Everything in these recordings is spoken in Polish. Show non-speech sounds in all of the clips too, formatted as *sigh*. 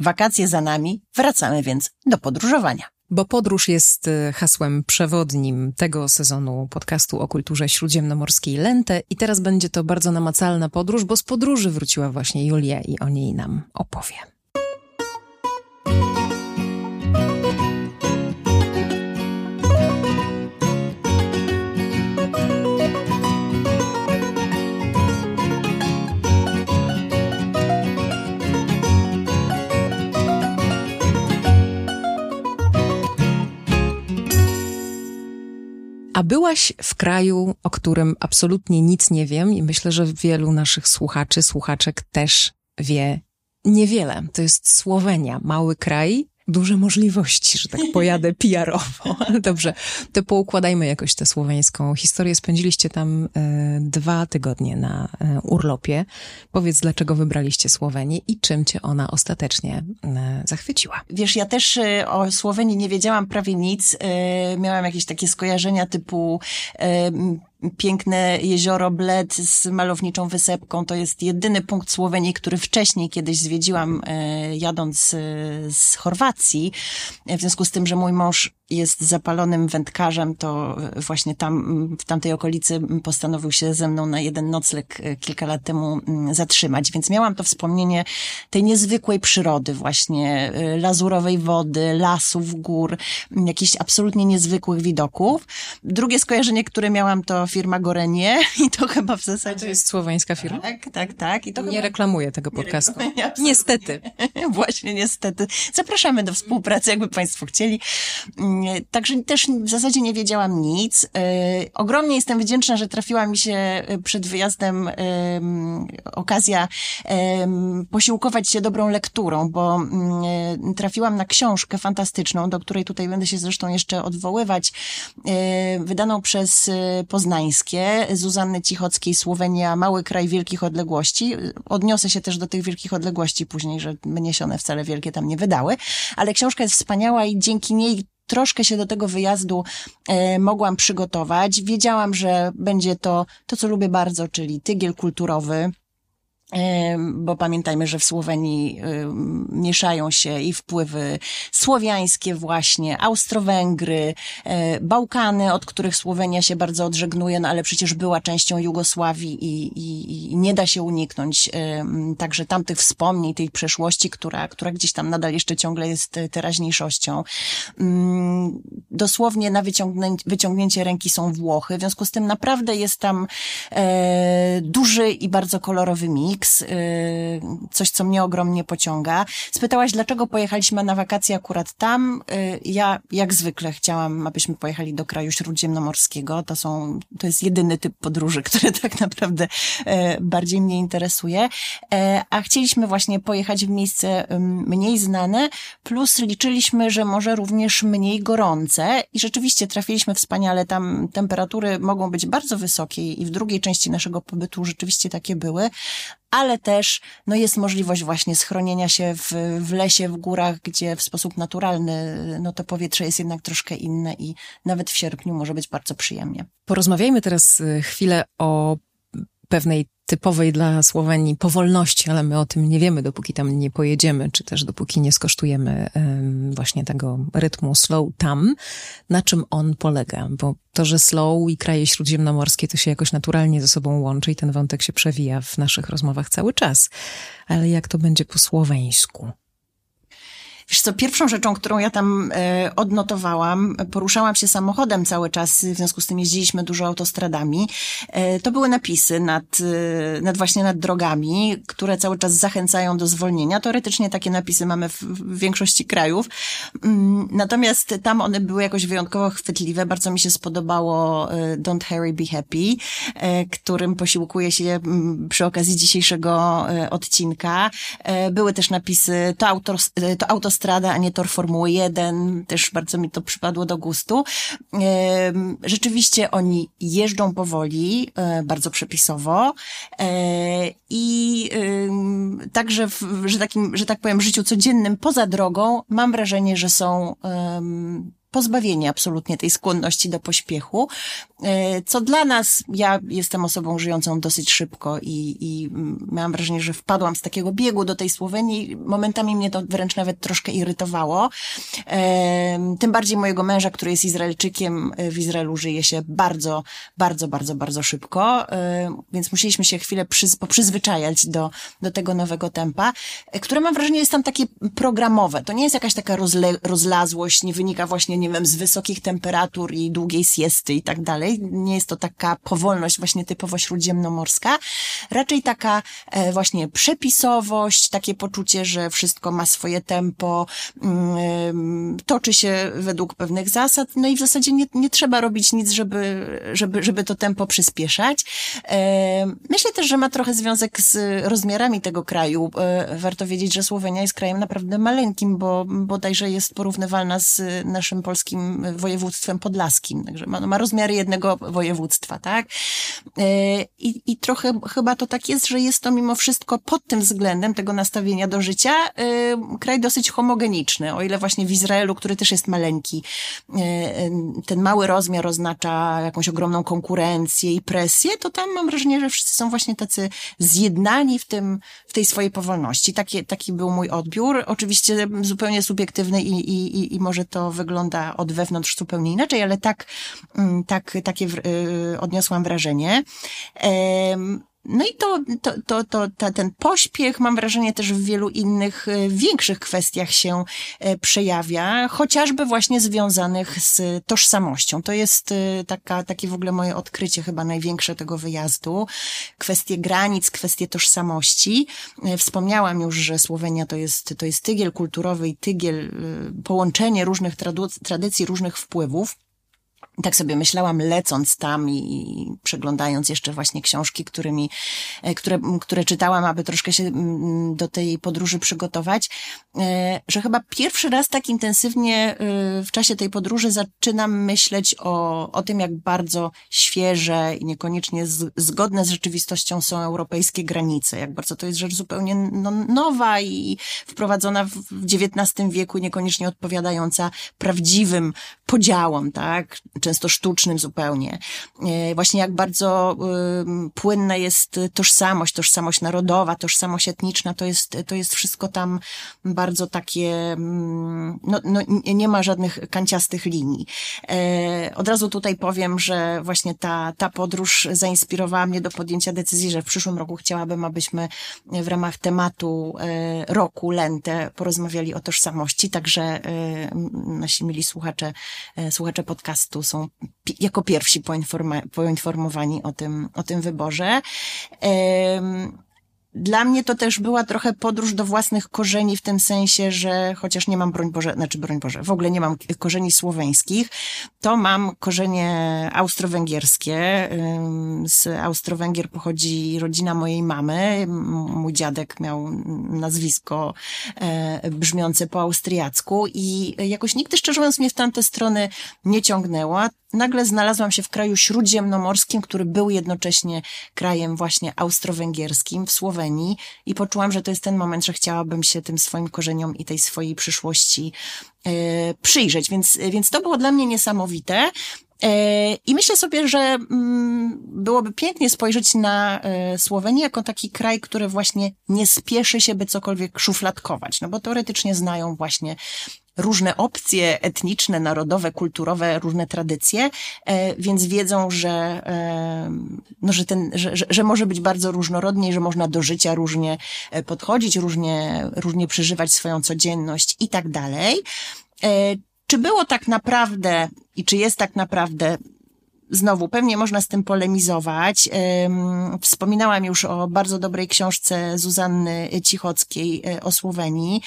Wakacje za nami, wracamy więc do podróżowania. Bo podróż jest y, hasłem przewodnim tego sezonu podcastu o kulturze śródziemnomorskiej Lente i teraz będzie to bardzo namacalna podróż, bo z podróży wróciła właśnie Julia i o niej nam opowie. A byłaś w kraju, o którym absolutnie nic nie wiem i myślę, że wielu naszych słuchaczy, słuchaczek też wie niewiele. To jest Słowenia, mały kraj, duże możliwości, że tak pojadę *laughs* PR-owo. Dobrze, to poukładajmy jakoś tę słoweńską historię. Spędziliście tam e, dwa tygodnie na e, urlopie. Powiedz, dlaczego wybraliście Słowenię i czym cię ona ostatecznie e, zachwyciła? Wiesz, ja też o Słowenii nie wiedziałam prawie nic. Miałam jakieś takie skojarzenia typu piękne jezioro Bled z malowniczą wysepką. To jest jedyny punkt Słowenii, który wcześniej kiedyś zwiedziłam e, jadąc e, z Chorwacji. E, w związku z tym, że mój mąż jest zapalonym wędkarzem, to właśnie tam, w tamtej okolicy postanowił się ze mną na jeden nocleg kilka lat temu zatrzymać. Więc miałam to wspomnienie tej niezwykłej przyrody, właśnie lazurowej wody, lasów, gór, jakichś absolutnie niezwykłych widoków. Drugie skojarzenie, które miałam, to firma Gorenie *laughs* i to chyba w zasadzie... To jest słoweńska firma? Tak, tak, tak. I to nie chyba... reklamuję tego podcastu. Niestety. *laughs* Właśnie, niestety. Zapraszamy do współpracy, jakby Państwo chcieli. Także też w zasadzie nie wiedziałam nic. Ogromnie jestem wdzięczna, że trafiła mi się przed wyjazdem okazja posiłkować się dobrą lekturą, bo trafiłam na książkę fantastyczną, do której tutaj będę się zresztą jeszcze odwoływać, wydaną przez Poznańskie, Zuzanny Cichockiej, Słowenia, Mały Kraj Wielkich Odległości. Odniosę się też do tych wielkich odległości później, że mnie się one wcale wielkie tam nie wydały, ale książka jest wspaniała i dzięki niej troszkę się do tego wyjazdu e, mogłam przygotować. Wiedziałam, że będzie to to, co lubię bardzo, czyli tygiel kulturowy, bo pamiętajmy, że w Słowenii mieszają się i wpływy słowiańskie właśnie, Austro-Węgry, e, Bałkany, od których Słowenia się bardzo odżegnuje, no ale przecież była częścią Jugosławii i, i, i nie da się uniknąć także tamtych wspomnień, tej przeszłości, która, która gdzieś tam nadal jeszcze ciągle jest teraźniejszością. Dosłownie na wyciągnięcie, wyciągnięcie ręki są Włochy, w związku z tym naprawdę jest tam e, duży i bardzo kolorowy mix. Y, coś, co mnie ogromnie pociąga. Spytałaś, dlaczego pojechaliśmy na wakacje akurat tam. Y, ja, jak zwykle, chciałam, abyśmy pojechali do kraju śródziemnomorskiego. To są, to jest jedyny typ podróży, *laughs* który tak naprawdę e, bardziej mnie interesuje. E, a chcieliśmy właśnie pojechać w miejsce mniej znane, plus liczyliśmy, że może również mniej gorące i rzeczywiście trafiliśmy wspaniale. Tam temperatury mogą być bardzo wysokie i w drugiej części naszego pobytu rzeczywiście takie były, ale też no, jest możliwość właśnie schronienia się w, w lesie, w górach, gdzie w sposób naturalny no, to powietrze jest jednak troszkę inne i nawet w sierpniu może być bardzo przyjemnie. Porozmawiajmy teraz y, chwilę o pewnej typowej dla Słowenii powolności, ale my o tym nie wiemy, dopóki tam nie pojedziemy, czy też dopóki nie skosztujemy właśnie tego rytmu slow tam, na czym on polega. Bo to, że slow i kraje śródziemnomorskie to się jakoś naturalnie ze sobą łączy i ten wątek się przewija w naszych rozmowach cały czas. Ale jak to będzie po słoweńsku? Wiesz co, pierwszą rzeczą, którą ja tam e, odnotowałam, poruszałam się samochodem cały czas, w związku z tym jeździliśmy dużo autostradami, e, to były napisy nad, e, nad właśnie nad drogami, które cały czas zachęcają do zwolnienia. Teoretycznie takie napisy mamy w, w większości krajów. Mm, natomiast tam one były jakoś wyjątkowo chwytliwe. Bardzo mi się spodobało e, Don't Hurry, Be Happy, e, którym posiłkuję się mm, przy okazji dzisiejszego odcinka. Były też napisy to, auto, to autostrada autostrada, a nie tor Formuły 1. Też bardzo mi to przypadło do gustu. Rzeczywiście oni jeżdżą powoli, e, bardzo przepisowo e, i także w, że takim, że tak powiem, życiu codziennym poza drogą mam wrażenie, że są pozbawienie absolutnie tej skłonności do pośpiechu, e, co dla nas, ja jestem osobą żyjącą dosyć szybko i, i miałam wrażenie, że wpadłam z takiego biegu do tej Słowenii, momentami mnie to wręcz nawet troszkę irytowało, e, tym bardziej mojego męża, który jest Izraelczykiem, w Izraelu żyje się bardzo, bardzo, bardzo, bardzo szybko, więc musieliśmy się chwilę przyz, poprzyzwyczajać do, do tego nowego tempa, które mam wrażenie jest tam takie programowe. To nie jest jakaś taka rozle, rozlazłość, nie wynika właśnie, nie wiem, z wysokich temperatur i długiej siesty i tak dalej. Nie jest to taka powolność właśnie typowo śródziemnomorska. Raczej taka e, właśnie przepisowość, takie poczucie, że wszystko ma swoje tempo, mm, toczy się według pewnych zasad, no i w zasadzie nie, nie trzeba robić nic, żeby, żeby, żeby to tempo przyspieszać. E, myślę też, że ma trochę związek z rozmiarami tego kraju. E, warto wiedzieć, że Słowenia jest krajem naprawdę maleńkim, bo bodajże jest porównywalna z naszym polskim województwem podlaskim. Także ma, ma rozmiary jednego województwa, tak? E, I, I trochę chyba to tak jest, że jest to mimo wszystko pod tym względem tego nastawienia do życia kraj dosyć homogeniczny. O ile właśnie w Izraelu, który też jest maleńki, ten mały rozmiar oznacza jakąś ogromną konkurencję i presję, to tam mam wrażenie, że wszyscy są właśnie tacy zjednani w tym, w tej swojej powolności. Taki, taki był mój odbiór. Oczywiście zupełnie subiektywny i, i, i może to wygląda od wewnątrz zupełnie inaczej, ale tak, mm, tak, takie y, odniosłam wrażenie. No i to, to, to, to, to, ten pośpiech, mam wrażenie, też w wielu innych e, większych kwestiach się e, przejawia, chociażby właśnie związanych z tożsamością. To jest e, taka, takie w ogóle moje odkrycie chyba największe tego wyjazdu. Kwestie granic, kwestie tożsamości. Wspomniałam już, że Słowenia to jest, to jest tygiel kulturowy i tygiel, połączenie różnych tradycji, różnych wpływów tak sobie myślałam, lecąc tam i przeglądając jeszcze właśnie książki, którymi, e, które, które czytałam, aby troszkę się do tej podróży przygotować, e, że chyba pierwszy raz tak intensywnie e, w czasie tej podróży zaczynam myśleć o, o tym, jak bardzo świeże i niekoniecznie zgodne z rzeczywistością są europejskie granice, jak bardzo to jest rzecz zupełnie no, nowa i wprowadzona w XIX wieku, niekoniecznie odpowiadająca prawdziwym podziałom, tak? często sztucznym zupełnie. E, właśnie jak bardzo płynna jest tożsamość, tożsamość narodowa, tożsamość etniczna, to jest, to jest wszystko tam bardzo takie, no, no nie ma żadnych kanciastych linii. E, od razu tutaj powiem, że właśnie ta, ta podróż zainspirowała mnie do podjęcia decyzji, że w przyszłym roku chciałabym, abyśmy w ramach tematu e, roku Lente porozmawiali o tożsamości, także nasi mili słuchacze, słuchacze podcastu są jako pierwsi poinformowani o tym, o tym wyborze. Dla mnie to też była trochę podróż do własnych korzeni w tym sensie, że chociaż nie mam, broń Boże, znaczy broń Boże, w ogóle nie mam korzeni słoweńskich, to mam korzenie austro-węgierskie. Z Austro-Węgier pochodzi rodzina mojej mamy. Mój dziadek miał nazwisko e, brzmiące po austriacku i jakoś nigdy, szczerze mówiąc, mnie w tamte strony nie ciągnęła nagle znalazłam się w kraju śródziemnomorskim, który był jednocześnie krajem właśnie austro-węgierskim w Słowenii i poczułam, że to jest ten moment, że chciałabym się tym swoim korzeniom i tej swojej przyszłości e, przyjrzeć. Więc, więc to było dla mnie niesamowite. E, I myślę sobie, że mm, byłoby pięknie spojrzeć na e, Słowenię jako taki kraj, który właśnie nie spieszy się, by cokolwiek szufladkować, no bo teoretycznie znają właśnie różne opcje etniczne, narodowe, kulturowe, różne tradycje, e, więc wiedzą, że, no, że, ten, że, że, że może być bardzo różnorodnie i że można do życia różnie podchodzić, różnie, różnie przeżywać swoją codzienność i tak dalej. Czy było tak naprawdę i czy jest tak naprawdę znowu, pewnie można z tym polemizować. Wspominałam już o bardzo dobrej książce Zuzanny Cichockiej e, o Słowenii.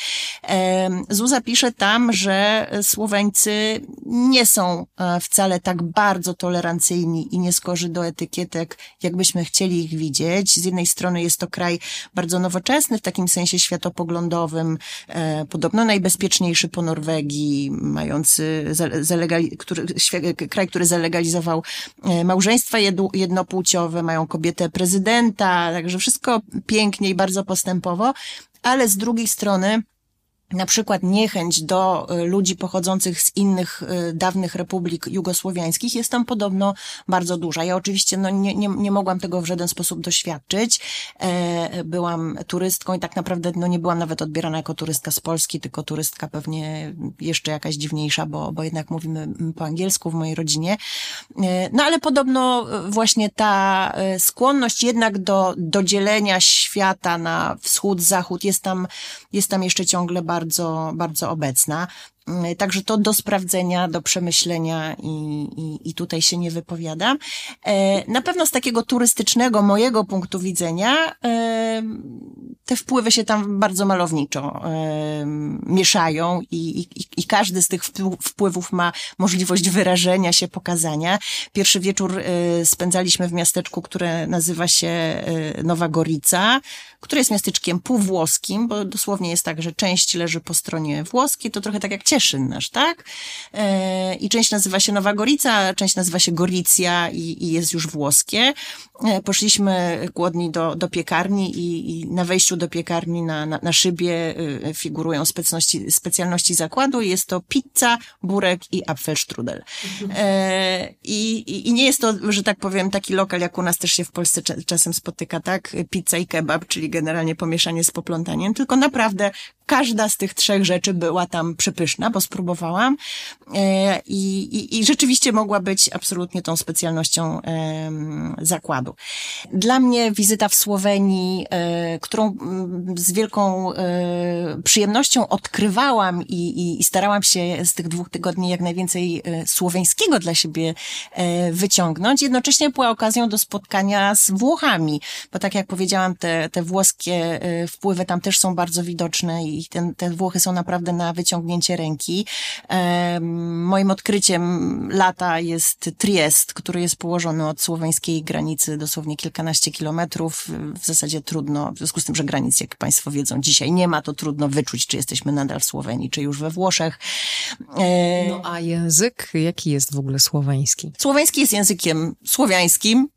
Zuza pisze tam, że Słoweńcy nie są e, wcale tak bardzo tolerancyjni i nie skorzy do etykietek, jakbyśmy chcieli ich widzieć. Z jednej strony jest to kraj bardzo nowoczesny, w takim sensie światopoglądowym, e, podobno najbezpieczniejszy po Norwegii, mający, zalegali, który, kraj, który zalegalizował małżeństwa jednopłciowe, mają kobietę prezydenta, także wszystko pięknie i bardzo postępowo, ale z drugiej strony na przykład niechęć do y, ludzi pochodzących z innych y, dawnych republik jugosłowiańskich jest tam podobno bardzo duża. Ja oczywiście no, nie, nie, nie mogłam tego w żaden sposób doświadczyć. E, byłam turystką i tak naprawdę no, nie byłam nawet odbierana jako turystka z Polski, tylko turystka pewnie jeszcze jakaś dziwniejsza, bo, bo jednak mówimy po angielsku w mojej rodzinie. E, no ale podobno właśnie ta e, skłonność jednak do, do dzielenia świata na wschód, zachód jest tam, jest tam jeszcze ciągle bardzo bardzo, bardzo obecna. Mm, także to do sprawdzenia, do przemyślenia i, i, i tutaj się nie wypowiadam. E, na pewno z takiego turystycznego mojego punktu widzenia e, te wpływy się tam bardzo malowniczo mieszają i, i, i każdy z tych wpływów ma możliwość wyrażenia się, pokazania. Pierwszy wieczór spędzaliśmy w miasteczku, które nazywa się Nowa Gorica, które jest miasteczkiem półwłoskim, bo dosłownie jest tak, że część leży po stronie włoskiej, to trochę tak jak Cieszyn nasz, tak? E, I część nazywa się Nowa Gorica, część nazywa się Goricja i, i jest już włoskie. E, poszliśmy głodni do, do piekarni i, i na wejściu do piekarni na, na, na szybie e, figurują specjalności, specjalności zakładu jest to pizza, burek i apfelstrudel. I, i, I nie jest to, że tak powiem, taki lokal, jak u nas też się w Polsce czasem spotyka, tak? Pizza i kebab, czyli generalnie pomieszanie z poplątaniem, tylko naprawdę każda z tych trzech rzeczy była tam przepyszna, bo spróbowałam e, i, i, i rzeczywiście mogła być absolutnie tą specjalnością zakładu. Dla mnie wizyta w Słowenii, e, którą mm, z wielką e, przyjemnością odkrywałam i, i, i starałam się z tych dwóch tygodni jak najwięcej słoweńskiego dla siebie wyciągnąć, jednocześnie była okazją do spotkania z Włochami, bo tak jak powiedziałam, te, te włoskie wpływy tam też są bardzo widoczne i ten, te Włochy są naprawdę na wyciągnięcie ręki. Moim odkryciem lata jest Triest, który jest położony od słoweńskiej granicy dosłownie kilkanaście kilometrów. W zasadzie trudno, w związku z tym, że granic, jak Państwo wiedzą, dzisiaj nie ma, to trudno wyczuć, czy jesteśmy nadal w Słowenii, czy już we Włoszech. E, no a język, jaki jest w ogóle słoweński? Słoweński jest językiem słowiańskim.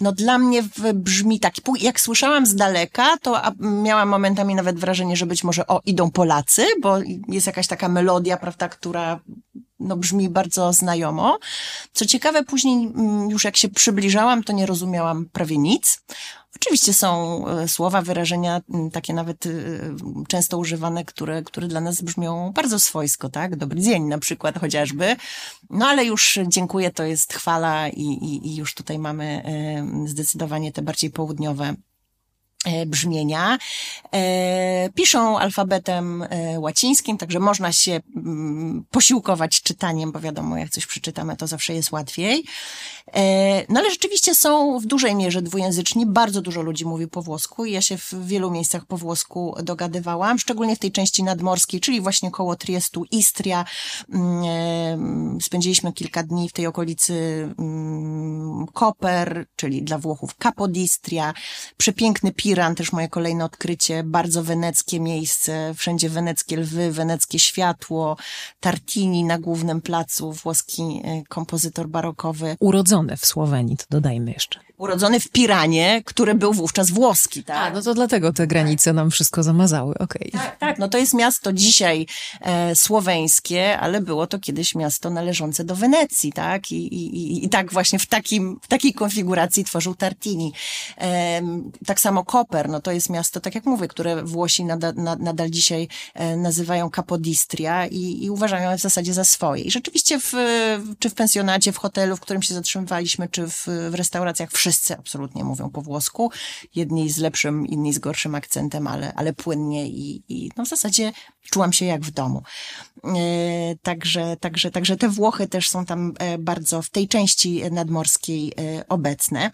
No dla mnie brzmi tak, jak słyszałam z daleka, to miałam momentami nawet wrażenie, że być może o, idą Polacy, bo jest jakaś taka melodia, prawda, która no, brzmi bardzo znajomo. Co ciekawe, później mm, już jak się przybliżałam, to nie rozumiałam prawie nic. Oczywiście są e, słowa, wyrażenia takie nawet e, często używane, które, które dla nas brzmią bardzo swojsko, tak? Dobry dzień na przykład chociażby. No ale już dziękuję, to jest chwala i, i, i już tutaj mamy e, zdecydowanie te bardziej południowe brzmienia. E, piszą alfabetem e, łacińskim, także można się mm, posiłkować czytaniem, bo wiadomo, jak coś przeczytamy, to zawsze jest łatwiej. No ale rzeczywiście są w dużej mierze dwujęzyczni. Bardzo dużo ludzi mówi po włosku i ja się w wielu miejscach po włosku dogadywałam, szczególnie w tej części nadmorskiej, czyli właśnie koło Triestu, Istria. Mm, spędziliśmy kilka dni w tej okolicy mm, Koper, czyli dla Włochów Capodistria. Przepiękny pir Piran, też moje kolejne odkrycie, bardzo weneckie miejsce, wszędzie weneckie lwy, weneckie światło, Tartini na głównym placu, włoski e, kompozytor barokowy. Urodzony w Słowenii, to dodajmy jeszcze urodzony w Piranie, który był wówczas włoski, tak? A, no to dlatego te granice nam wszystko zamazały, okej. Okay. Tak, tak, no to jest miasto dzisiaj e, słoweńskie, ale było to kiedyś miasto należące do Wenecji, tak? I, i, i tak właśnie w, takim, w takiej konfiguracji tworzył Tartini. E, tak samo Koper, no to jest miasto, tak jak mówię, które Włosi nadal, nadal dzisiaj e, nazywają Capodistria i, i uważają je w zasadzie za swoje. I rzeczywiście w, czy w pensjonacie, w hotelu, w którym się zatrzymywaliśmy, czy w, w restauracjach, wszyscy wszyscy absolutnie mówią po włosku. Jedni z lepszym, inni z gorszym akcentem, ale, ale płynnie i, i no w zasadzie czułam się jak w domu. E, także, także, także te Włochy też są tam e, bardzo w tej części nadmorskiej e, obecne.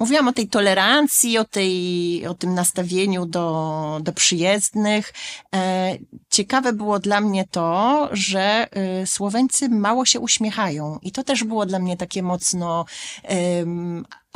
Mówiłam o tej tolerancji, o tej, o tym nastawieniu do, do przyjezdnych. Ciekawe było dla mnie to, że Słoweńcy mało się uśmiechają i to też było dla mnie takie mocno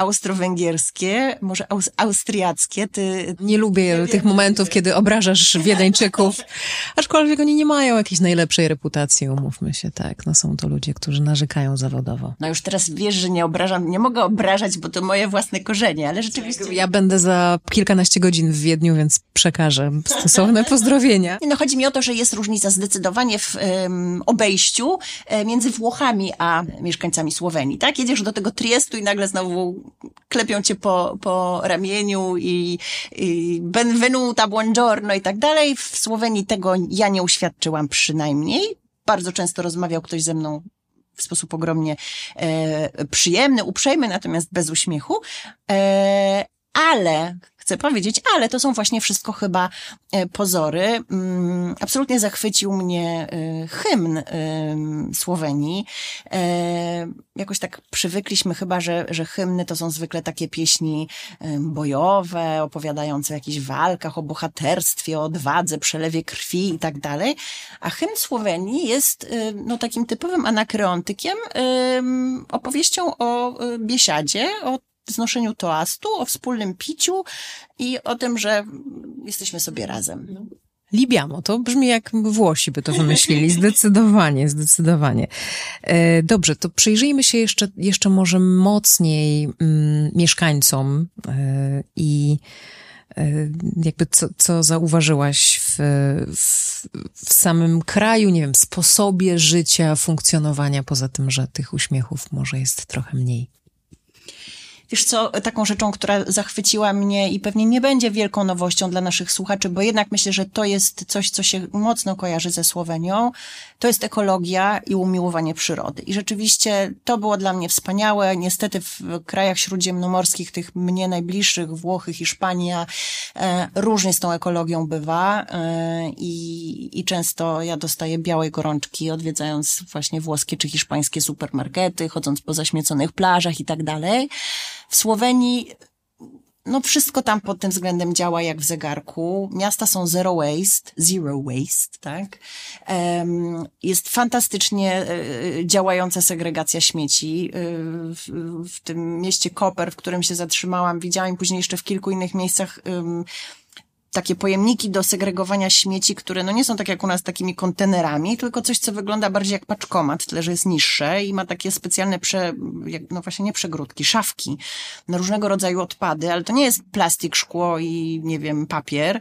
austro-węgierskie, może aus austriackie. Ty... Nie lubię nie tych wiem, momentów, kiedy obrażasz Wiedeńczyków, *laughs* aczkolwiek oni nie mają jakiejś najlepszej reputacji, umówmy się, tak. No są to ludzie, którzy narzekają zawodowo. No już teraz wiesz, że nie obrażam, nie mogę obrażać, bo to moje własne korzenie, ale rzeczywiście... Ja będę za kilkanaście godzin w Wiedniu, więc przekażę stosowne *laughs* pozdrowienia. No chodzi mi o to, że jest różnica zdecydowanie w um, obejściu e, między Włochami a mieszkańcami Słowenii, tak? Jedziesz do tego Triestu i nagle znowu klepią cię po, po ramieniu i, i benvenuta, buongiorno i tak dalej. W Słowenii tego ja nie uświadczyłam przynajmniej. Bardzo często rozmawiał ktoś ze mną w sposób ogromnie e, przyjemny, uprzejmy, natomiast bez uśmiechu. E, ale chcę powiedzieć, ale to są właśnie wszystko chyba e, pozory. Mm, absolutnie zachwycił mnie e, hymn Słowenii. E, jakoś tak przywykliśmy chyba, że, że hymny to są zwykle takie pieśni bojowe, opowiadające o jakichś walkach, o bohaterstwie, o odwadze, przelewie krwi i tak dalej. A hymn Słowenii jest no, takim typowym anakreontykiem, opowieścią o biesiadzie, o znoszeniu toastu, o wspólnym piciu i o tym, że jesteśmy sobie razem. Libiamo, to brzmi jak Włosi by to wymyślili. *laughs* Zdecydowanie, zdecydowanie. E, dobrze, to przyjrzyjmy się jeszcze, jeszcze może mocniej mm, mieszkańcom e, i e, jakby co, co zauważyłaś w, w, w samym kraju, nie wiem, sposobie życia, funkcjonowania, poza tym, że tych uśmiechów może jest trochę mniej. Wiesz co, taką rzeczą, która zachwyciła mnie i pewnie nie będzie wielką nowością dla naszych słuchaczy, bo jednak myślę, że to jest coś, co się mocno kojarzy ze Słowenią, to jest ekologia i umiłowanie przyrody. I rzeczywiście to było dla mnie wspaniałe. Niestety w krajach śródziemnomorskich, tych mnie najbliższych, Włochy, Hiszpania, e, różnie z tą ekologią bywa e, i, i często ja dostaję białej gorączki, odwiedzając właśnie włoskie czy hiszpańskie supermarkety, chodząc po zaśmieconych plażach i tak dalej. W Słowenii no wszystko tam pod tym względem działa jak w zegarku. Miasta są zero waste, zero waste, tak? Jest fantastycznie e, e, działająca segregacja śmieci. E, w, tym mieście Koper, w którym się zatrzymałam, widziałam później jeszcze w kilku innych miejscach takie pojemniki do segregowania śmieci, które no nie są tak jak u nas takimi kontenerami, tylko coś, co wygląda bardziej jak paczkomat, tyle że jest niższe i ma takie specjalne prze, no właśnie nie przegródki, szafki na różnego rodzaju odpady, ale to nie jest plastik, szkło i nie wiem, papier,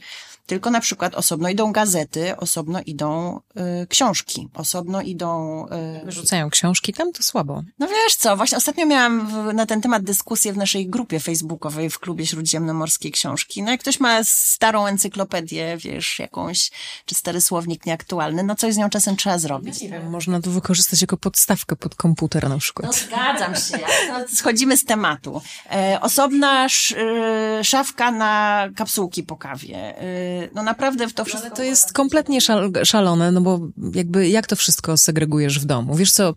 tylko na przykład osobno idą gazety, osobno idą y, książki, osobno idą... Y, Wyrzucają książki tam, to słabo. No wiesz co, właśnie ostatnio miałam w, na ten temat dyskusję w naszej grupie facebookowej w klubie Śródziemnomorskiej Książki. No jak ktoś ma starą encyklopedię, wiesz, jakąś, czy stary słownik nieaktualny, no coś z nią czasem trzeba zrobić. Nie wiem, można to wykorzystać jako podstawkę pod komputer na przykład. No zgadzam się, no, schodzimy z tematu. E, osobna sz, e, szafka na kapsułki po kawie. E, no naprawdę w to wszystko... Ale to jest kompletnie szal, szalone, no bo jakby jak to wszystko segregujesz w domu? Wiesz co,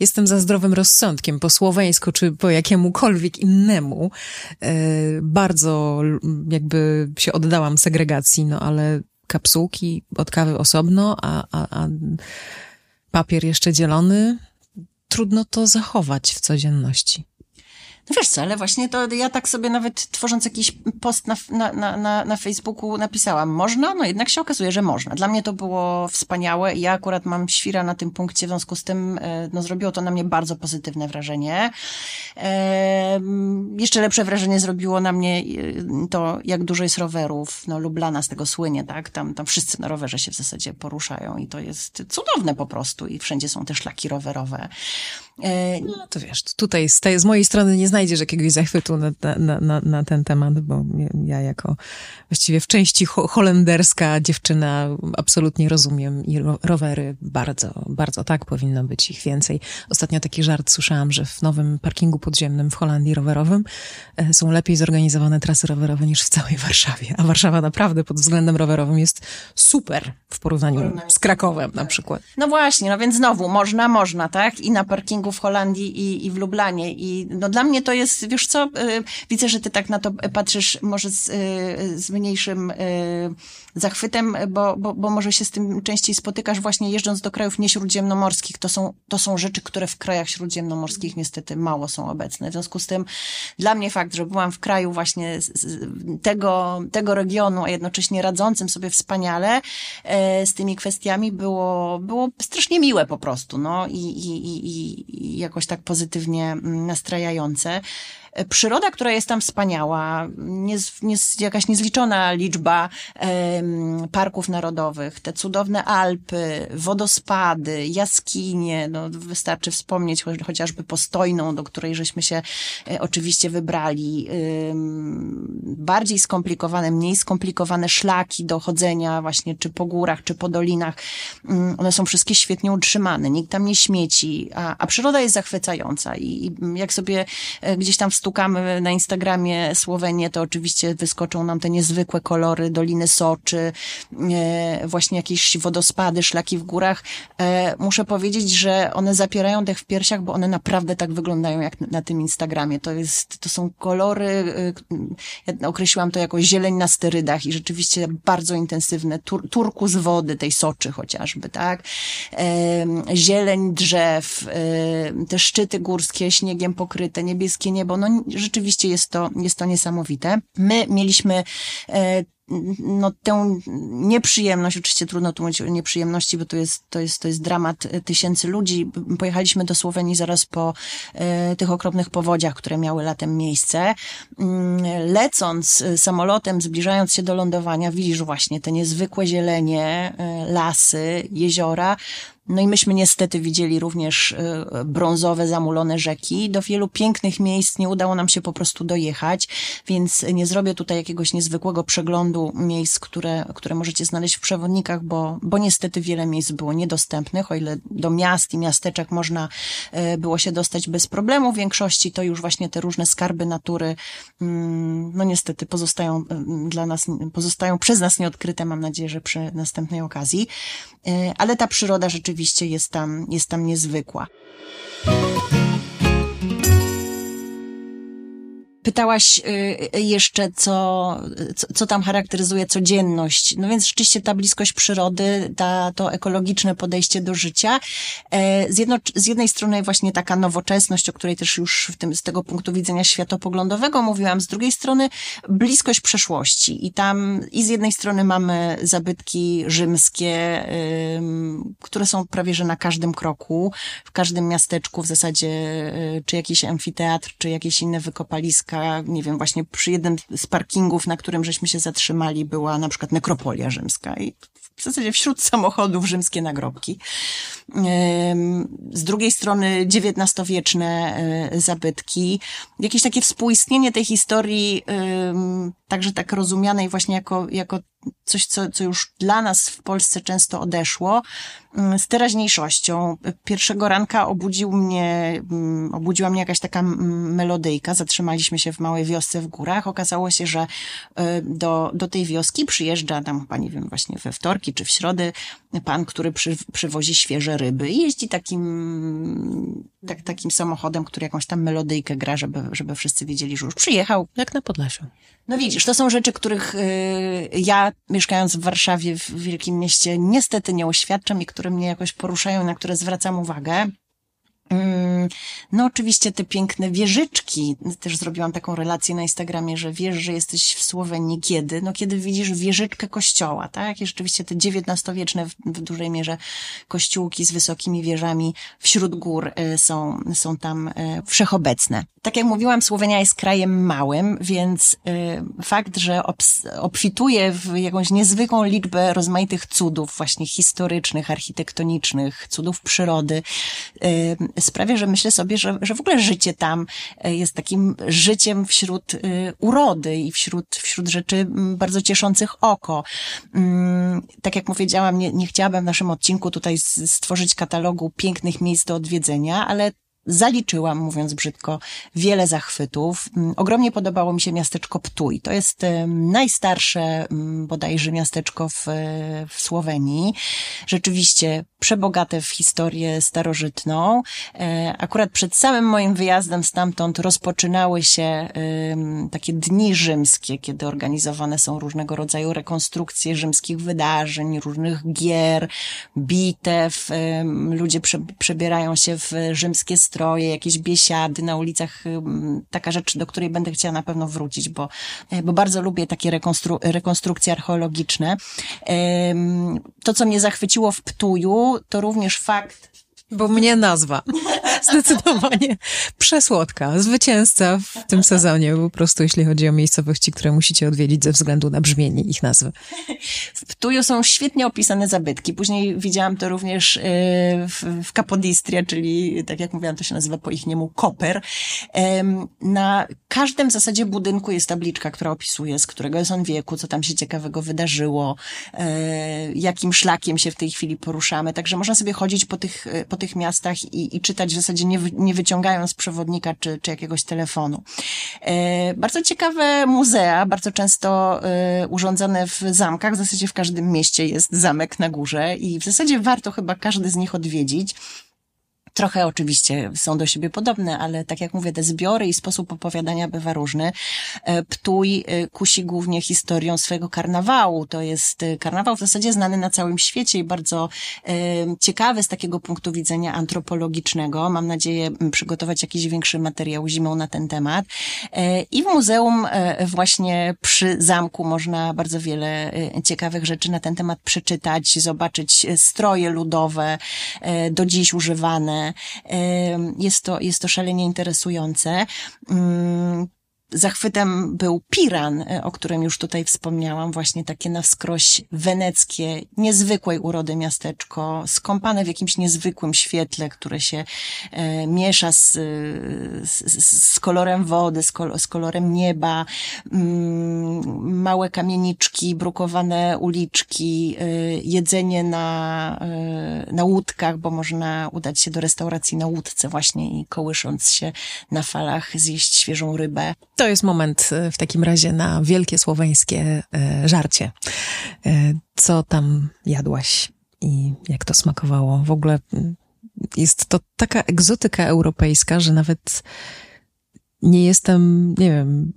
jestem za zdrowym rozsądkiem, po słoweńsku czy po jakiemukolwiek innemu. E, bardzo jakby się oddałam segregacji, no ale kapsułki od kawy osobno, a, a, a papier jeszcze dzielony, trudno to zachować w codzienności. No wiesz co, ale właśnie to ja tak sobie nawet tworząc jakiś post na, na, na, na Facebooku napisałam, można? No jednak się okazuje, że można. Dla mnie to było wspaniałe i ja akurat mam świra na tym punkcie, w związku z tym e, no, zrobiło to na mnie bardzo pozytywne wrażenie. E, jeszcze lepsze wrażenie zrobiło na mnie e, to, jak dużo jest rowerów. No Lublana z tego słynie, tak? Tam, tam wszyscy na rowerze się w zasadzie poruszają i to jest cudowne po prostu i wszędzie są te szlaki rowerowe. E, no to wiesz, tutaj z, tej, z mojej strony nie znajdziesz jakiegoś zachwytu na, na, na, na ten temat, bo ja jako właściwie w części ho holenderska dziewczyna absolutnie rozumiem i rowery bardzo, bardzo tak, powinno być ich więcej. Ostatnio taki żart słyszałam, że w nowym parkingu podziemnym w Holandii rowerowym e, są lepiej zorganizowane trasy rowerowe niż w całej Warszawie, a Warszawa naprawdę pod względem rowerowym jest super w porównaniu z Krakowem na przykład. No właśnie, no więc znowu, można, można, tak? I na parkingu w Holandii i, i w Lublanie i no dla mnie to jest, wiesz co, widzę, że ty tak na to patrzysz może z, z mniejszym zachwytem, bo, bo, bo może się z tym częściej spotykasz właśnie jeżdżąc do krajów nieśródziemnomorskich. To są, to są rzeczy, które w krajach śródziemnomorskich niestety mało są obecne. W związku z tym dla mnie fakt, że byłam w kraju właśnie tego, tego regionu, a jednocześnie radzącym sobie wspaniale e, z tymi kwestiami było, było strasznie miłe po prostu, no i, i, i, i jakoś tak pozytywnie mm, nastrajające przyroda, która jest tam wspaniała, nie, nie, jakaś niezliczona liczba um, parków narodowych, te cudowne Alpy, wodospady, jaskinie, no wystarczy wspomnieć chociażby postojną, do której żeśmy się e, oczywiście wybrali, um, bardziej skomplikowane, mniej skomplikowane szlaki do chodzenia właśnie czy po górach, czy po dolinach, um, one są wszystkie świetnie utrzymane, nikt tam nie śmieci, a, a przyroda jest zachwycająca i, i jak sobie e, gdzieś tam w stukamy na Instagramie Słowenię, to oczywiście wyskoczą nam te niezwykłe kolory Doliny Soczy, e, właśnie jakieś wodospady, szlaki w górach. E, muszę powiedzieć, że one zapierają dech w piersiach, bo one naprawdę tak wyglądają jak na tym Instagramie. To jest, to są kolory, e, ja określiłam to jako zieleń na sterydach i rzeczywiście bardzo intensywne, tur, z wody, tej Soczy chociażby, tak? Zieleń drzew, te szczyty górskie, śniegiem pokryte, niebieskie niebo, no rzeczywiście jest to, jest to niesamowite. My mieliśmy e, no tę nieprzyjemność, oczywiście trudno tu mówić o nieprzyjemności, bo to jest, to jest, to jest dramat tysięcy ludzi. Pojechaliśmy do Słowenii zaraz po e, tych okropnych powodziach, które miały latem miejsce. Mm, lecąc samolotem, zbliżając się do lądowania, widzisz właśnie te niezwykłe zielenie, e, lasy, jeziora. No i myśmy niestety widzieli również y, brązowe, zamulone rzeki. Do wielu pięknych miejsc nie udało nam się po prostu dojechać, więc nie zrobię tutaj jakiegoś niezwykłego przeglądu miejsc, które, które możecie znaleźć w przewodnikach, bo, bo niestety wiele miejsc było niedostępnych, o ile do miast i miasteczek można y, było się dostać bez problemu. W większości to już właśnie te różne skarby natury, mm, no niestety pozostają y, dla nas, pozostają przez nas nieodkryte, mam nadzieję, że przy następnej okazji. Ale ta przyroda rzeczywiście rzeczywiście jest tam, jest tam niezwykła. Pytałaś y, jeszcze, co, co, tam charakteryzuje codzienność. No więc rzeczywiście ta bliskość przyrody, ta, to ekologiczne podejście do życia. E, z, jedno, z jednej strony właśnie taka nowoczesność, o której też już w tym, z tego punktu widzenia światopoglądowego mówiłam, z drugiej strony bliskość przeszłości. I tam i z jednej strony mamy zabytki rzymskie, które są prawie że na każdym kroku, w każdym miasteczku w zasadzie, y, czy jakiś amfiteatr, czy jakieś inne wykopaliska, nie wiem, właśnie przy jednym z parkingów, na którym żeśmy się zatrzymali, była na przykład nekropolia rzymska i w zasadzie wśród samochodów rzymskie nagrobki. Z drugiej strony XIX-wieczne e, zabytki, jakieś takie współistnienie tej historii, także tak rozumianej właśnie jako, jako coś, co, co już dla nas w Polsce często odeszło, mm, z teraźniejszością. Pierwszego ranka obudził mnie, mm, obudziła mnie jakaś taka melodyjka. Zatrzymaliśmy się w małej wiosce w górach. Okazało się, że e, do, do tej wioski przyjeżdża tam chyba, nie wiem, właśnie we wtorki czy w środę pan, który przy, przywozi świeże ryby i jeździ takim, tak, takim samochodem, który jakąś tam melodyjkę gra, żeby, żeby wszyscy wiedzieli, że już przyjechał. Jak na Podlasiu. No widzisz, to są rzeczy, których y, ja, mieszkając w Warszawie, w wielkim mieście, niestety nie oświadczam i które mnie jakoś poruszają, na które zwracam uwagę. Mm, no oczywiście te piękne wieżyczki. Też zrobiłam taką relację na Instagramie, że wiesz, że jesteś w Słowenii kiedy? No kiedy widzisz wieżyczkę kościoła, tak? I rzeczywiście te XIX-wieczne w, w dużej mierze kościółki z wysokimi wieżami wśród gór y, są, są tam y, wszechobecne. Tak jak mówiłam, Słowenia jest krajem małym, więc y, fakt, że obfituje w jakąś niezwykłą liczbę rozmaitych cudów, właśnie historycznych, architektonicznych, cudów przyrody, sprawia, że myślę sobie, że, że w ogóle życie tam e, jest takim życiem wśród e, urody i wśród, wśród rzeczy bardzo cieszących oko. Mm, tak jak powiedziałam, nie, nie chciałabym w naszym odcinku tutaj stworzyć katalogu pięknych miejsc do odwiedzenia, ale zaliczyłam, mówiąc brzydko, wiele zachwytów. Mm, ogromnie podobało mi się miasteczko Ptuj. To jest najstarsze mm, bodajże miasteczko w, w Słowenii. Rzeczywiście przebogate w historię starożytną. E, akurat przed samym moim wyjazdem stamtąd rozpoczynały się takie dni rzymskie, kiedy organizowane są różnego rodzaju rekonstrukcje rzymskich wydarzeń, różnych gier, bitew. Ludzie przebierają się w rzymskie stroje, jakieś biesiady na ulicach. Taka rzecz, do której będę chciała na pewno wrócić, bo, e, bo bardzo lubię takie rekonstru rekonstrukcje archeologiczne. To, co mnie zachwyciło w Ptuju, to również fakt, bo mnie nazwa. *laughs* Zdecydowanie przesłodka. Zwycięzca w tym sezonie, po prostu jeśli chodzi o miejscowości, które musicie odwiedzić ze względu na brzmienie ich nazwy. W Ptuju są świetnie opisane zabytki. Później widziałam to również y, w, w Kapodistria, czyli tak jak mówiłam, to się nazywa po ich niemu Koper. Na każdym w zasadzie budynku jest tabliczka, która opisuje, z którego jest on wieku, co tam się ciekawego wydarzyło, e, jakim szlakiem się w tej chwili poruszamy. Także można sobie chodzić po tych, po tych miastach i, i czytać w zasadzie nie, nie wyciągając przewodnika czy, czy jakiegoś telefonu. E, bardzo ciekawe muzea, bardzo często e, urządzone w zamkach. W zasadzie w każdym mieście jest zamek na górze i w zasadzie warto chyba każdy z nich odwiedzić. Trochę oczywiście są do siebie podobne, ale tak jak mówię, te zbiory i sposób opowiadania bywa różny. E, Ptuj e, kusi głównie historią swojego karnawału. To jest e, karnawał w zasadzie znany na całym świecie i bardzo ciekawy z takiego punktu widzenia antropologicznego. Mam nadzieję przygotować jakiś większy materiał zimą na ten temat. I w muzeum właśnie przy zamku można bardzo wiele ciekawych rzeczy na ten temat przeczytać, zobaczyć stroje ludowe, do dziś używane, jest to, jest to szalenie interesujące. Zachwytem był Piran, e, o którym już tutaj wspomniałam, właśnie takie na wskroś weneckie, niezwykłej urody miasteczko, skąpane w jakimś niezwykłym świetle, które się e, miesza z, z, z, kolorem wody, z, kol, z kolorem nieba, mm, małe kamieniczki, brukowane uliczki, e, jedzenie na, e, na łódkach, bo można udać się do restauracji na łódce właśnie i kołysząc się na falach zjeść świeżą rybę. To jest moment e, w takim razie na wielkie słoweńskie e, żarcie. E, co tam jadłaś i jak to smakowało? W ogóle jest to taka egzotyka europejska, że nawet nie jestem, nie wiem,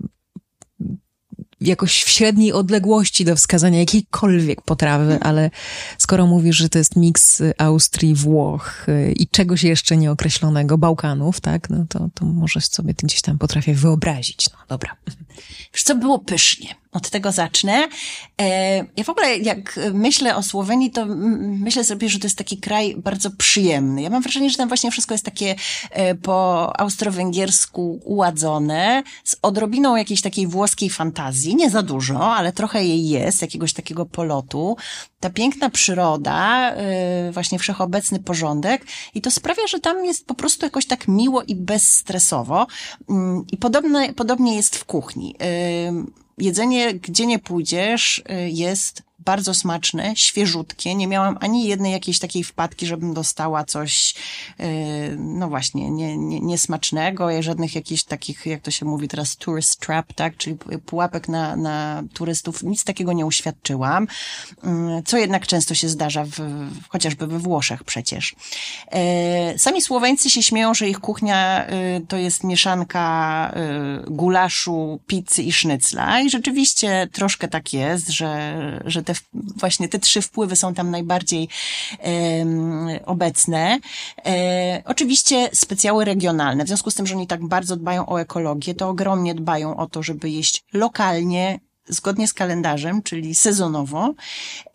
jakoś w średniej odległości do wskazania jakiejkolwiek potrawy, ale skoro mówisz, że to jest miks Austrii, Włoch y, i czegoś jeszcze nieokreślonego, Bałkanów, tak, no to, to może sobie gdzieś tam potrafię wyobrazić. No dobra. Wiesz co, było pysznie. Od tego zacznę. E, ja w ogóle, jak myślę o Słowenii, to myślę sobie, że to jest taki kraj bardzo przyjemny. Ja mam wrażenie, że tam właśnie wszystko jest takie e, po austro-węgiersku uładzone, z odrobiną jakiejś takiej włoskiej fantazji. Nie za dużo, ale trochę jej jest, jakiegoś takiego polotu. Ta piękna przyroda, e, właśnie wszechobecny porządek i to sprawia, że tam jest po prostu jakoś tak miło i bezstresowo. Mm, I podobne, podobnie jest w kuchni jedzenie, gdzie nie pójdziesz, y, jest bardzo smaczne, świeżutkie. Nie miałam ani jednej jakiejś takiej wpadki, żebym dostała coś, yy, no właśnie, nie, nie, niesmacznego, żadnych jakichś takich, jak to się mówi teraz, tourist trap, tak, czyli pułapek na, na turystów. Nic takiego nie uświadczyłam, yy, co jednak często się zdarza w, chociażby we Włoszech przecież. Yy, sami Słoweńcy się śmieją, że ich kuchnia yy, to jest mieszanka yy, gulaszu, pizzy i sznycla i rzeczywiście troszkę tak jest, że, że te właśnie te trzy wpływy są tam najbardziej obecne. E, oczywiście specjały regionalne. W związku z tym, że oni tak bardzo dbają o ekologię, to ogromnie dbają o to, żeby jeść lokalnie, zgodnie z kalendarzem, czyli sezonowo.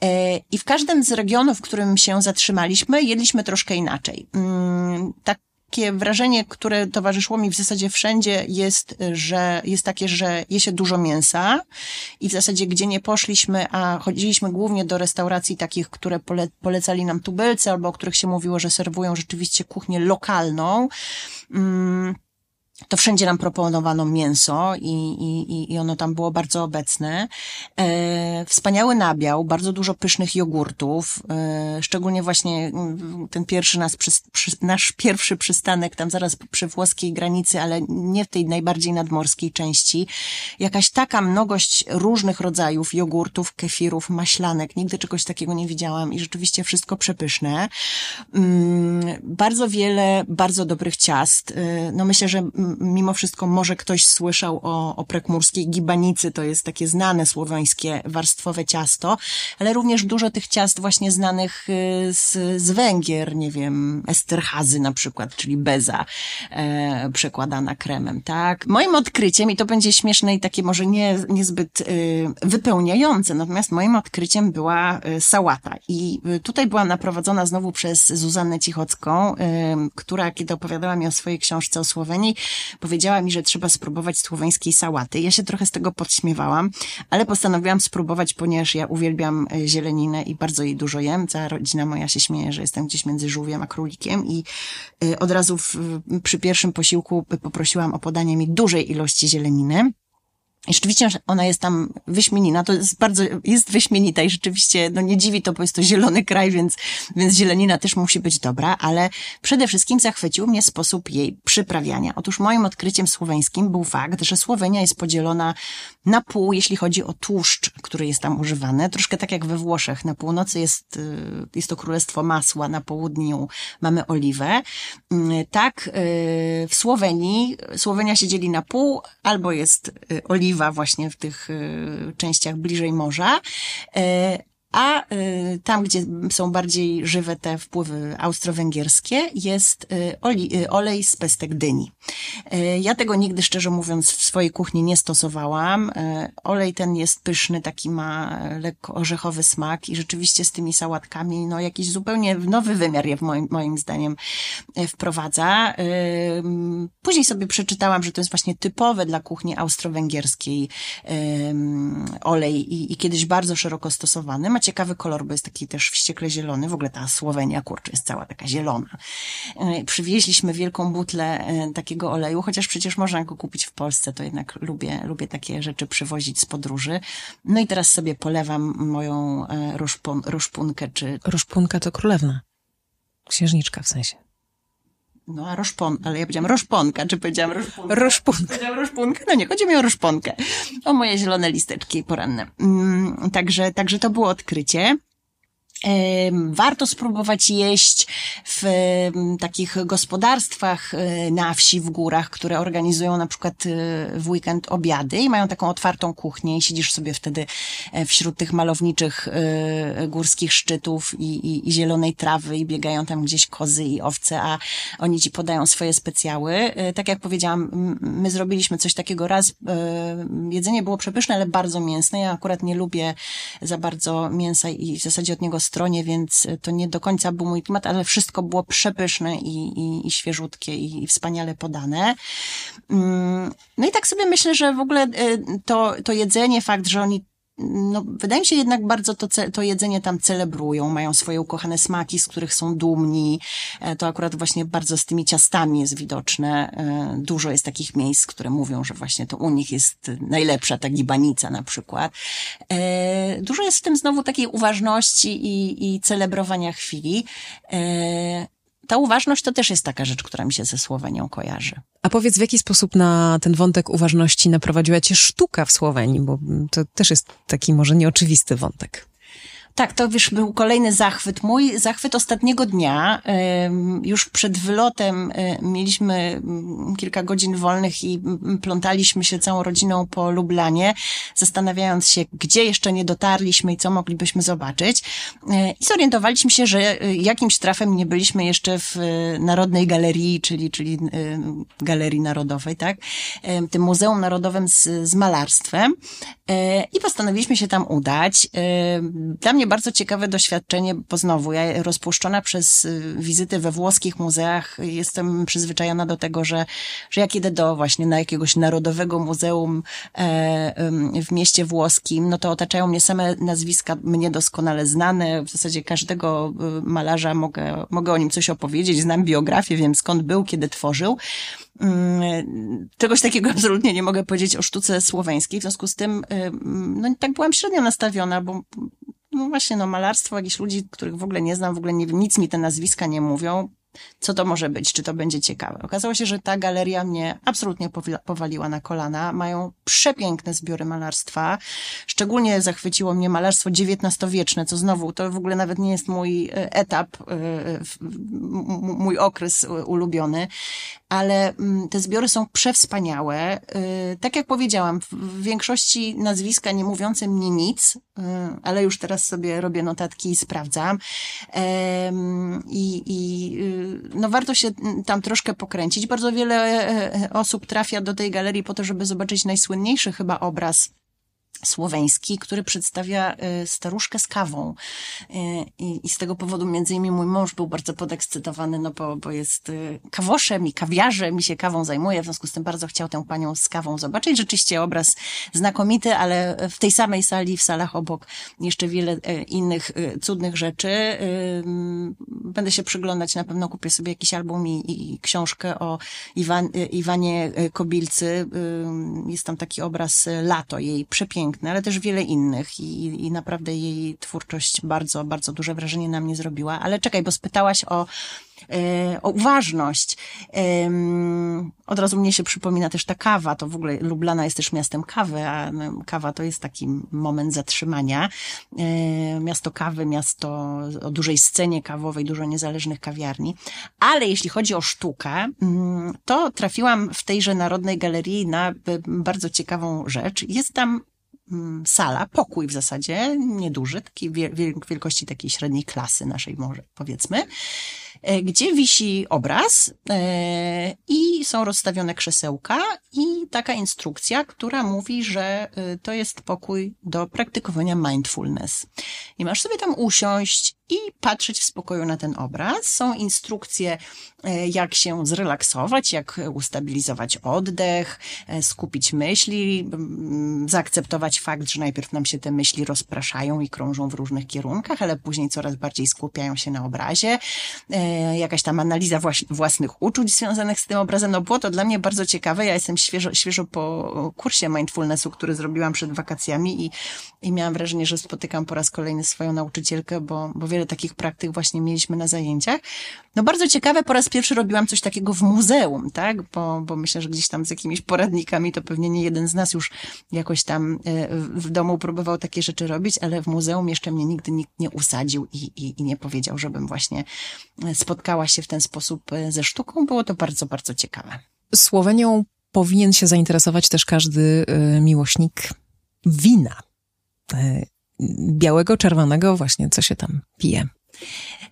E, I w każdym z regionów, w którym się zatrzymaliśmy, jedliśmy troszkę inaczej. Mm, tak takie wrażenie, które towarzyszyło mi w zasadzie wszędzie jest, że jest takie, że je się dużo mięsa i w zasadzie gdzie nie poszliśmy, a chodziliśmy głównie do restauracji takich, które pole, polecali nam tubylcy albo o których się mówiło, że serwują rzeczywiście kuchnię lokalną. Mm to wszędzie nam proponowano mięso i, i, i ono tam było bardzo obecne. E, wspaniały nabiał, bardzo dużo pysznych jogurtów, e, szczególnie właśnie mm, ten pierwszy nas, przy, przy, nasz pierwszy przystanek tam zaraz przy włoskiej granicy, ale nie w tej najbardziej nadmorskiej części. Jakaś taka mnogość różnych rodzajów jogurtów, kefirów, maślanek. Nigdy czegoś takiego nie widziałam i rzeczywiście wszystko przepyszne. Mm, bardzo wiele bardzo dobrych ciast. E, no myślę, że mimo wszystko może ktoś słyszał o, o prekmurskiej gibanicy, to jest takie znane słoweńskie warstwowe ciasto, ale również dużo tych ciast właśnie znanych y, z, z Węgier, nie wiem, Esterhazy na przykład, czyli beza e, przekładana kremem, tak? Moim odkryciem, i to będzie śmieszne i takie może nie, niezbyt y, wypełniające, natomiast moim odkryciem była y, sałata i tutaj byłam naprowadzona znowu przez Zuzannę Cichocką, y, która kiedy opowiadała mi o swojej książce o Słowenii, powiedziała mi, że trzeba spróbować słoweńskiej sałaty. Ja się trochę z tego podśmiewałam, ale postanowiłam spróbować, ponieważ ja uwielbiam e, zieleninę i bardzo jej dużo jem. Cała rodzina moja się śmieje, że jestem gdzieś między żółwiem a królikiem i e, od razu w, przy pierwszym posiłku poprosiłam o podanie mi dużej ilości zieleniny. I rzeczywiście ona jest tam wyśmienina, to jest bardzo, jest wyśmienita i rzeczywiście, no nie dziwi to, bo jest to zielony kraj, więc, więc zielenina też musi być dobra, ale przede wszystkim zachwycił mnie sposób jej przyprawiania. Otóż moim odkryciem słoweńskim był fakt, że Słowenia jest podzielona na pół, jeśli chodzi o tłuszcz, który jest tam używany. Troszkę tak jak we Włoszech. Na północy jest, y, jest to królestwo masła, na południu mamy oliwę. Mm, tak, y, w Słowenii, Słowenia się dzieli na pół, albo jest y, oliwa, właśnie w tych y, częściach bliżej morza, y, a y, tam, gdzie są bardziej żywe te wpływy austro-węgierskie, jest y, oli, y, olej z pestek dyni. Ja tego nigdy, szczerze mówiąc, w swojej kuchni nie stosowałam. Olej ten jest pyszny, taki ma lekko orzechowy smak i rzeczywiście z tymi sałatkami, no jakiś zupełnie nowy wymiar je moim, moim zdaniem wprowadza. Później sobie przeczytałam, że to jest właśnie typowe dla kuchni austro-węgierskiej olej i, i kiedyś bardzo szeroko stosowany ciekawy kolor, bo jest taki też wściekle zielony. W ogóle ta Słowenia, kurczę, jest cała taka zielona. E, przywieźliśmy wielką butlę e, takiego oleju, chociaż przecież można go kupić w Polsce, to jednak lubię, lubię takie rzeczy przywozić z podróży. No i teraz sobie polewam moją e, ruszpun, ruszpunkę, czy... Ruszpunka to królewna. Księżniczka w sensie. No, a roszpon, ale ja powiedziałam roszponka, czy powiedziałam roszpunka? Roszpunka. Powiedziałam roszpunkę? No nie, chodzi mi o roszponkę. O moje zielone listeczki poranne. Mm, także, także to było odkrycie. Warto spróbować jeść w takich gospodarstwach e, na wsi, w górach, które organizują na przykład e, w weekend obiady i mają taką otwartą kuchnię i siedzisz sobie wtedy e, wśród tych malowniczych górskich szczytów i, i, i zielonej trawy i biegają tam gdzieś kozy i owce, a oni ci podają swoje specjały. Tak jak powiedziałam, my zrobiliśmy coś takiego raz. Jedzenie było przepyszne, ale bardzo mięsne. Ja akurat nie lubię za bardzo mięsa i w zasadzie od niego stronie, więc to nie do końca był mój klimat, ale wszystko było przepyszne i, i, i świeżutkie i, i wspaniale podane. Mm, no i tak sobie myślę, że w ogóle y, to, to jedzenie, fakt, że oni no, wydaje mi się jednak bardzo to, to jedzenie tam celebrują, mają swoje ukochane smaki, z których są dumni. E, to akurat właśnie bardzo z tymi ciastami jest widoczne. E, dużo jest takich miejsc, które mówią, że właśnie to u nich jest najlepsza ta gibanica na przykład. E, dużo jest w tym znowu takiej uważności i, i celebrowania chwili ta uważność to też jest taka rzecz, która mi się ze Słowenią kojarzy. A powiedz, w jaki sposób na ten wątek uważności naprowadziła cię sztuka w Słowenii, bo to też jest taki może nieoczywisty wątek. Tak, to już był kolejny zachwyt mój. Zachwyt ostatniego dnia. Już przed wylotem mieliśmy mm, kilka godzin wolnych i mm, plątaliśmy się całą rodziną po Lublanie, zastanawiając się, gdzie jeszcze nie dotarliśmy i co moglibyśmy zobaczyć. E, I zorientowaliśmy się, że e, jakimś trafem nie byliśmy jeszcze w e, Narodnej Galerii, czyli, czyli Galerii Narodowej, tak? Tym Muzeum Narodowym z, z malarstwem. I postanowiliśmy się tam udać. Dla mnie mnie bardzo ciekawe doświadczenie, bo znowu ja rozpuszczona przez y, wizyty we włoskich muzeach jestem przyzwyczajona do tego, że, że jak idę do właśnie na jakiegoś narodowego muzeum e, w mieście włoskim, no to otaczają mnie same nazwiska mnie doskonale znane, w zasadzie każdego y, malarza mogę, mogę o nim coś opowiedzieć, znam biografię, wiem skąd był, kiedy tworzył. Mm, czegoś takiego absolutnie nie mogę powiedzieć o sztuce słoweńskiej, w związku z tym, y, no tak byłam średnio nastawiona, bo no właśnie, no malarstwo jakichś ludzi, których w ogóle nie znam, w ogóle nie, nic mi te nazwiska nie mówią co to może być, czy to będzie ciekawe. Okazało się, że ta galeria mnie absolutnie powaliła na kolana. Mają przepiękne zbiory malarstwa. Szczególnie zachwyciło mnie malarstwo XIX-wieczne, co znowu, to w ogóle nawet nie jest mój e, etap, e, mój okres ulubiony, ale mm, te zbiory są przewspaniałe. E, tak jak powiedziałam, w większości nazwiska nie mówiące mnie nic, ale już teraz sobie robię notatki i sprawdzam. I, i no warto się tam troszkę pokręcić. Bardzo wiele e, e, osób trafia do tej galerii po to, żeby zobaczyć najsłynniejszy chyba obraz słoweński, który przedstawia y, staruszkę z kawą. Y, I, I, z tego powodu między innymi mój mąż był bardzo podekscytowany, no bo, bo jest y, kawoszem i kawiarzem i się kawą zajmuje, w związku z tym bardzo chciał tę panią z kawą zobaczyć. Rzeczywiście obraz znakomity, ale w tej samej sali, w salach obok jeszcze wiele innych cudnych rzeczy. Będę się przyglądać, na pewno kupię sobie jakiś album i, i książkę o Iwan, Iwanie Kobilcy. Jest tam taki obraz Lato, jej przepiękny piękny, ale też wiele innych i, i naprawdę jej twórczość bardzo, bardzo duże wrażenie na mnie zrobiła. Ale czekaj, bo spytałaś o e, o uważność. Od razu mnie się przypomina też ta kawa. To w ogóle Lublana jest też miastem kawy, a kawa to jest taki moment zatrzymania. E, miasto kawy, miasto o dużej scenie kawowej, dużo niezależnych kawiarni. Ale jeśli chodzi o sztukę, mm, to trafiłam w tejże Narodnej Galerii na bardzo ciekawą rzecz. Jest tam sala, pokój w zasadzie, nieduży, taki wielkości takiej średniej klasy naszej może, powiedzmy, e, gdzie wisi obraz e, i są rozstawione krzesełka i taka instrukcja, która mówi, że e, to jest pokój do praktykowania mindfulness. I masz sobie tam usiąść i patrzeć w spokoju na ten obraz. Są instrukcje, e, jak się zrelaksować, jak ustabilizować oddech, e, skupić myśli, zaakceptować fakt, że najpierw nam się te myśli rozpraszają i krążą w różnych kierunkach, ale później coraz bardziej skupiają się na obrazie. E, jakaś tam analiza własnych uczuć związanych z tym obrazem. No było to dla mnie bardzo ciekawe. Ja jestem świeżo, świeżo po kursie mindfulnessu, który zrobiłam przed wakacjami i, i miałam wrażenie, że spotykam po raz kolejny swoją nauczycielkę, bo, bo wiele wiele takich praktyk właśnie mieliśmy na zajęciach. No bardzo ciekawe, po raz pierwszy robiłam coś takiego w muzeum, tak? Bo, bo myślę, że gdzieś tam z jakimiś poradnikami to pewnie nie jeden z nas już jakoś tam e, w domu próbował takie rzeczy robić, ale w muzeum jeszcze mnie nigdy nikt nie usadził i, i, i nie powiedział, żebym właśnie e, spotkała się w ten sposób e, ze sztuką. Było to bardzo, bardzo ciekawe. Słowenią powinien się zainteresować też każdy miłośnik wina białego, czerwonego, właśnie co się tam pije.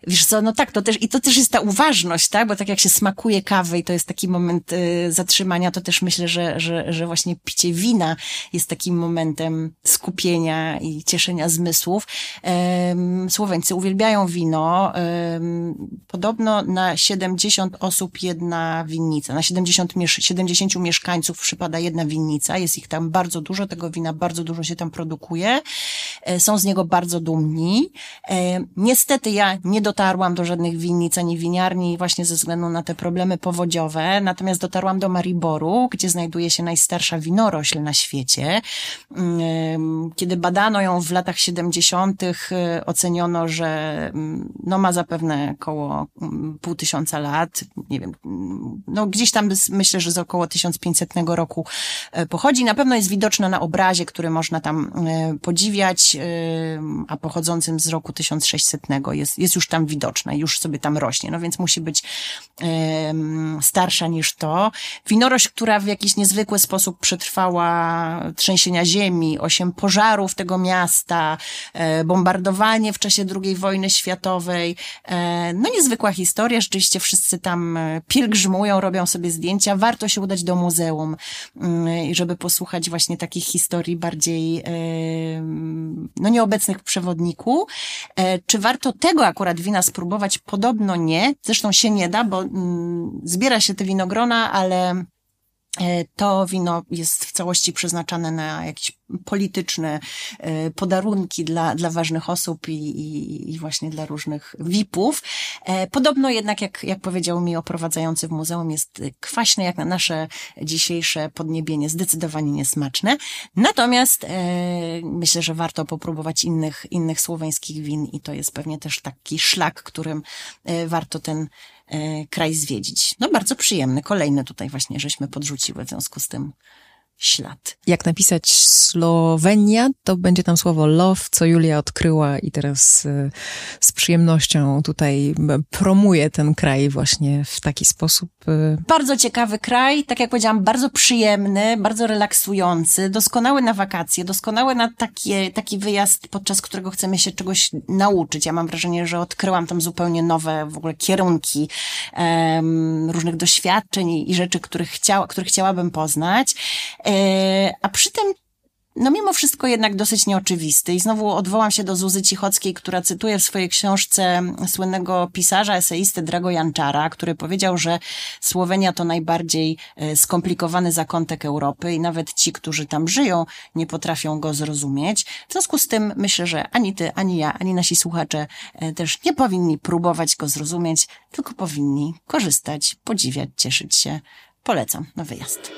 Wiesz co, no tak, to też, i to też jest ta uważność, tak? Bo tak jak się smakuje kawy i to jest taki moment y, zatrzymania, to też myślę, że, że, że właśnie picie wina jest takim momentem skupienia i cieszenia zmysłów. Ym, Słoweńcy uwielbiają wino. Podobno na 70 osób jedna winnica, na 70, 70 mieszkańców przypada jedna winnica, jest ich tam bardzo dużo, tego wina bardzo dużo się tam produkuje. E, są z niego bardzo dumni. E, niestety ja nie dotarłam do żadnych winnic ani winiarni właśnie ze względu na te problemy powodziowe, natomiast dotarłam do Mariboru, gdzie znajduje się najstarsza winorośl na świecie. Mm, kiedy badano ją w latach 70., y, oceniono, że mm, no ma zapewne około mm, pół tysiąca lat, nie wiem, no gdzieś tam myślę, że z około 1500 roku e, pochodzi. Na pewno jest widoczna na obrazie, który można tam e, podziwiać, a pochodzącym z roku 1600 jest, jest już tam widoczna, już sobie tam rośnie, no więc musi być starsza niż to. Winorość, która w jakiś niezwykły sposób przetrwała trzęsienia ziemi, osiem pożarów tego miasta, e, bombardowanie w czasie II wojny światowej. E, no niezwykła historia, rzeczywiście wszyscy tam e, pielgrzymują, robią sobie zdjęcia. Warto się udać do muzeum, mm, żeby posłuchać właśnie takich historii bardziej no nieobecnych przewodniku. Czy warto tego akurat wina spróbować? Podobno nie. Zresztą się nie da, bo mm, zbiera się te winogrona, ale to wino jest w całości przeznaczane na jakieś polityczne e, podarunki dla, dla ważnych osób i, i, i właśnie dla różnych VIP-ów. E, podobno jednak, jak, jak powiedział mi oprowadzający w muzeum, jest kwaśne jak na nasze dzisiejsze podniebienie, zdecydowanie niesmaczne. Natomiast e, myślę, że warto popróbować innych, innych słoweńskich win i to jest pewnie też taki szlak, którym warto ten kraj zwiedzić. No bardzo przyjemny. Kolejny tutaj właśnie żeśmy podrzuciły w związku z tym ślad. Jak napisać Słowenia, to będzie tam słowo love, co Julia odkryła i teraz y, z przyjemnością tutaj promuje ten kraj właśnie w taki sposób. Y. Bardzo ciekawy kraj, tak jak powiedziałam, bardzo przyjemny, bardzo relaksujący, doskonały na wakacje, doskonały na takie, taki wyjazd, podczas którego chcemy się czegoś nauczyć. Ja mam wrażenie, że odkryłam tam zupełnie nowe w ogóle kierunki um, różnych doświadczeń i, i rzeczy, których, chciała, których chciałabym poznać. E, a przy tym no mimo wszystko jednak dosyć nieoczywisty. I znowu odwołam się do Zuzy Cichockiej, która cytuje w swojej książce słynnego pisarza, eseisty Drago Janczara, który powiedział, że Słowenia to najbardziej e, skomplikowany zakątek Europy i nawet ci, którzy tam żyją, nie potrafią go zrozumieć. W związku z tym myślę, że ani ty, ani ja, ani nasi słuchacze e, też nie powinni próbować go zrozumieć, tylko powinni korzystać, podziwiać, cieszyć się. Polecam na wyjazd.